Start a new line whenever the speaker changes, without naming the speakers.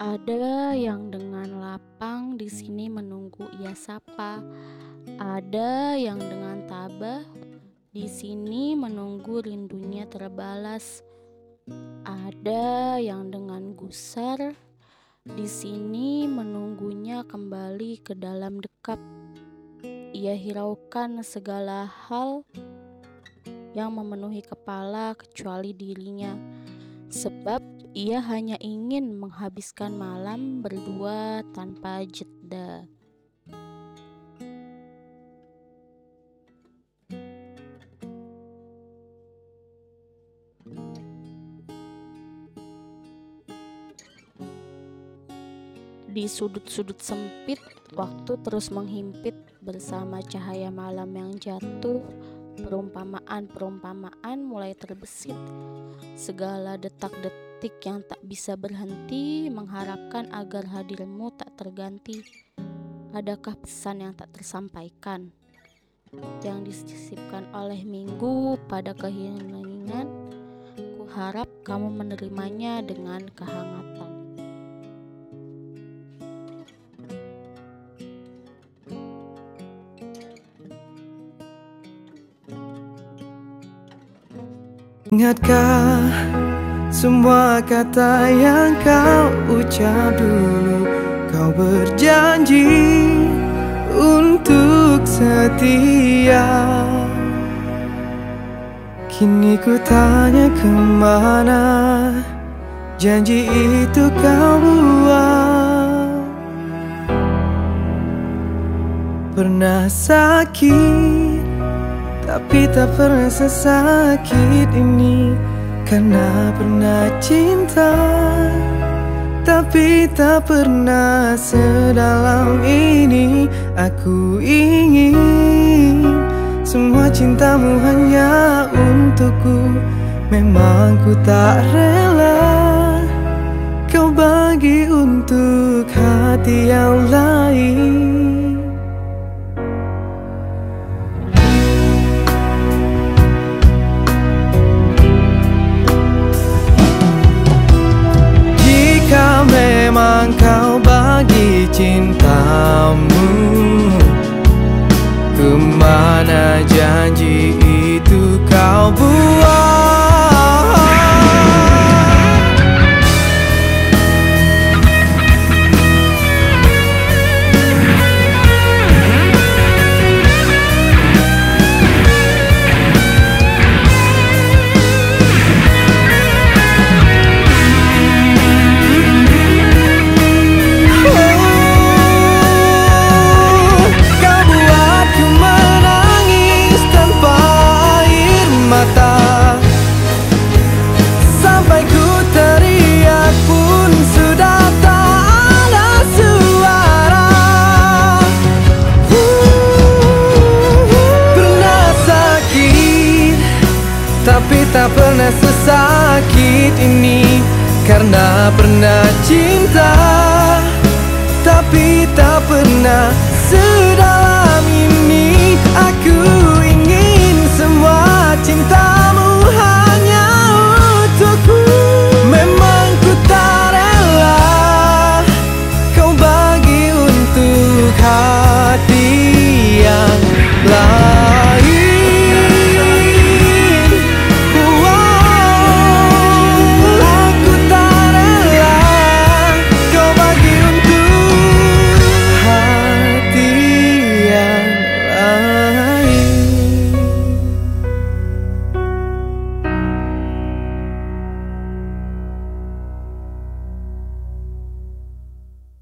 Ada yang dengan lapang di sini menunggu ia sapa. Ada yang dengan tabah di sini menunggu rindunya terbalas. Ada yang dengan gusar di sini menunggunya kembali ke dalam dekap. Ia hiraukan segala hal yang memenuhi kepala kecuali dirinya, sebab ia hanya ingin menghabiskan malam berdua tanpa jeda. Di sudut-sudut sempit, waktu terus menghimpit bersama cahaya malam yang jatuh. Perumpamaan-perumpamaan mulai terbesit. Segala detak-detik yang tak bisa berhenti mengharapkan agar hadirmu tak terganti. Adakah pesan yang tak tersampaikan? Yang disisipkan oleh minggu pada keheningan, ku harap kamu menerimanya dengan kehangatan.
Ingatkah semua kata yang kau ucap dulu? Kau berjanji untuk setia. Kini ku tanya ke mana Janji itu kau buat? Pernah sakit tapi tak pernah sesakit ini Karena pernah cinta. Tapi tak pernah sedalam ini Aku ingin Semua cintamu hanya untukku. Memang ku tak rela Kau bagi untuk hati yang lain cintamu tak pernah sesakit ini Karena pernah cinta Tapi tak pernah sesakit